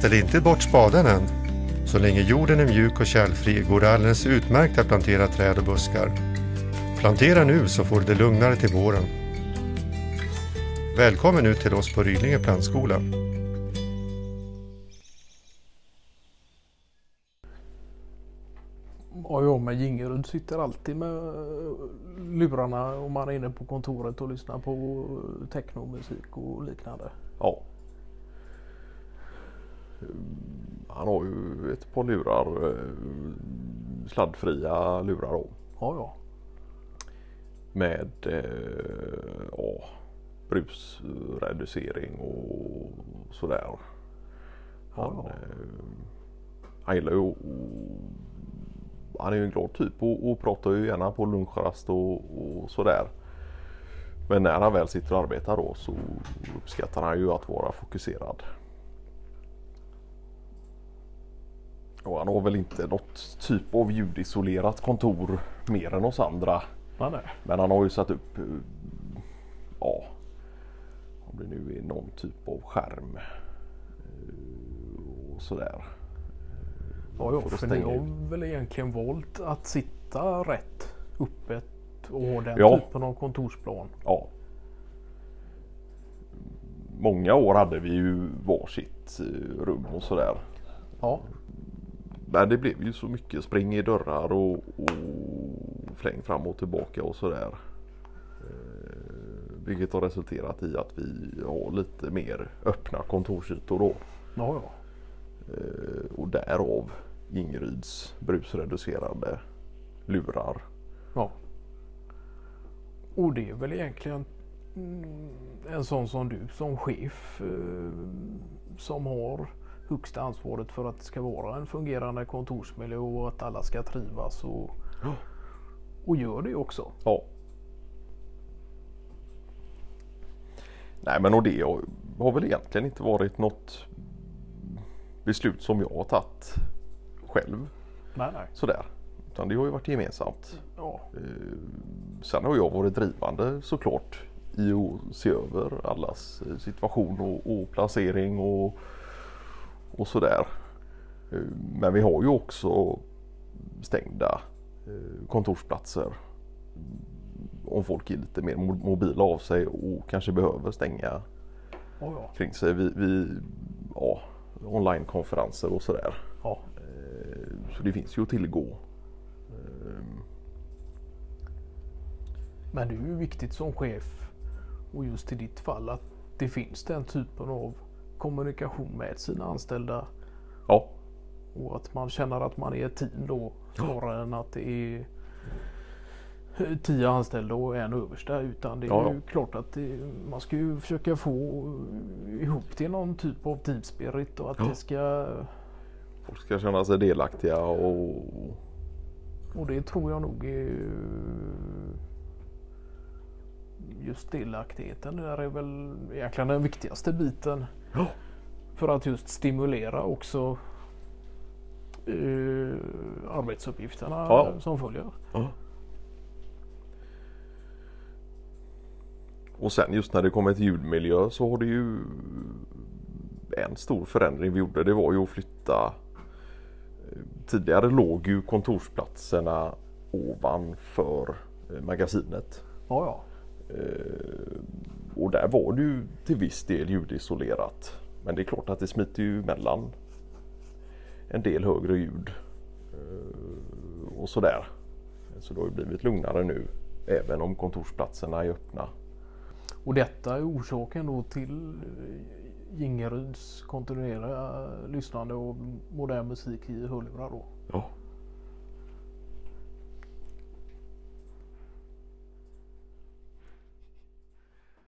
Ställ inte bort spaden än. Så länge jorden är mjuk och kärlfri går det alldeles utmärkt att plantera träd och buskar. Plantera nu så får du det lugnare till våren. Välkommen ut till oss på Rydlinge plantskola. Och jag med Gingerud sitter alltid med lurarna om man är inne på kontoret och lyssnar på technomusik och liknande. Ja. Han har ju ett par lurar, eh, sladdfria lurar då. Ja, ja. Med eh, ja, brusreducering och sådär. Han, Ja, ja. eh, han gillar ju Han är ju en glad typ och, och pratar ju gärna på lunchrast och, och sådär. Men när han väl sitter och arbetar då så uppskattar han ju att vara fokuserad. Och han har väl inte något typ av ljudisolerat kontor mer än oss andra. Nej, nej. Men han har ju satt upp, eh, ja, om det nu är någon typ av skärm eh, och sådär. Ja, ja, För för ni har väl egentligen valt att sitta rätt öppet och ha den Ja. typen av kontorsplan. Ja. Många år hade vi ju varsitt eh, rum och sådär. Ja, Men det blev ju så mycket spring i dörrar och, och fläng fram och tillbaka och sådär. Eh, vilket har resulterat i att vi har lite mer öppna kontorsytor då. ja, ja. Eh, och därav Ingryds brusreducerande lurar. ja. Och det är väl egentligen mm, en sån som du som chef eh, som har högsta ansvaret för att det ska vara en fungerande kontorsmiljö och att alla ska trivas och, och gör det också. Ja. Nej men och det har- har väl egentligen inte varit något beslut som jag har tagit själv Nej, nej. sådär. Utan det har ju varit gemensamt. Ja, Eh, Sen har jag varit drivande såklart i att se över allas eh, situation och, och placering och, och sådär. Eh, Men vi har ju också stängda eh, kontorsplatser. Om folk är lite mer mo- mobila av sig och kanske behöver stänga ja, ja. kring sig vid, vid ja, onlinekonferenser och sådär. ja. Eh, Så det finns ju att tillgå. Men det är ju viktigt som chef och just i ditt fall att det finns den typen av kommunikation med sina anställda Ja, och att man känner att man är ett team då snarare än att det är tio anställda och en översta utan det är Ja, ja. ju klart att det, man ska ju försöka få ihop till någon typ av team spirit och att Ja. det ska folk ska känna sig delaktiga och och det tror jag nog är just delaktigheten där är väl egentligen den viktigaste biten Ja. För att just stimulera också eh, arbetsuppgifterna Ja. som följer. Ja. Och sen just när det kommer till ljudmiljö så har det ju en stor förändring vi gjorde det var ju att flytta eh, Tidigare låg ju kontorsplatserna ovanför eh, magasinet. Ja, ja. Och där var det ju till viss del ljudisolerat. Men det är klart att det smiter ju emellan en del högre ljud eh, och sådär. Så det har ju blivit lugnare nu även om kontorsplatserna är öppna. Och detta är orsaken då till eh, Gingeryds kontinuerliga lyssnande och modern musik i hörlurar då. Ja,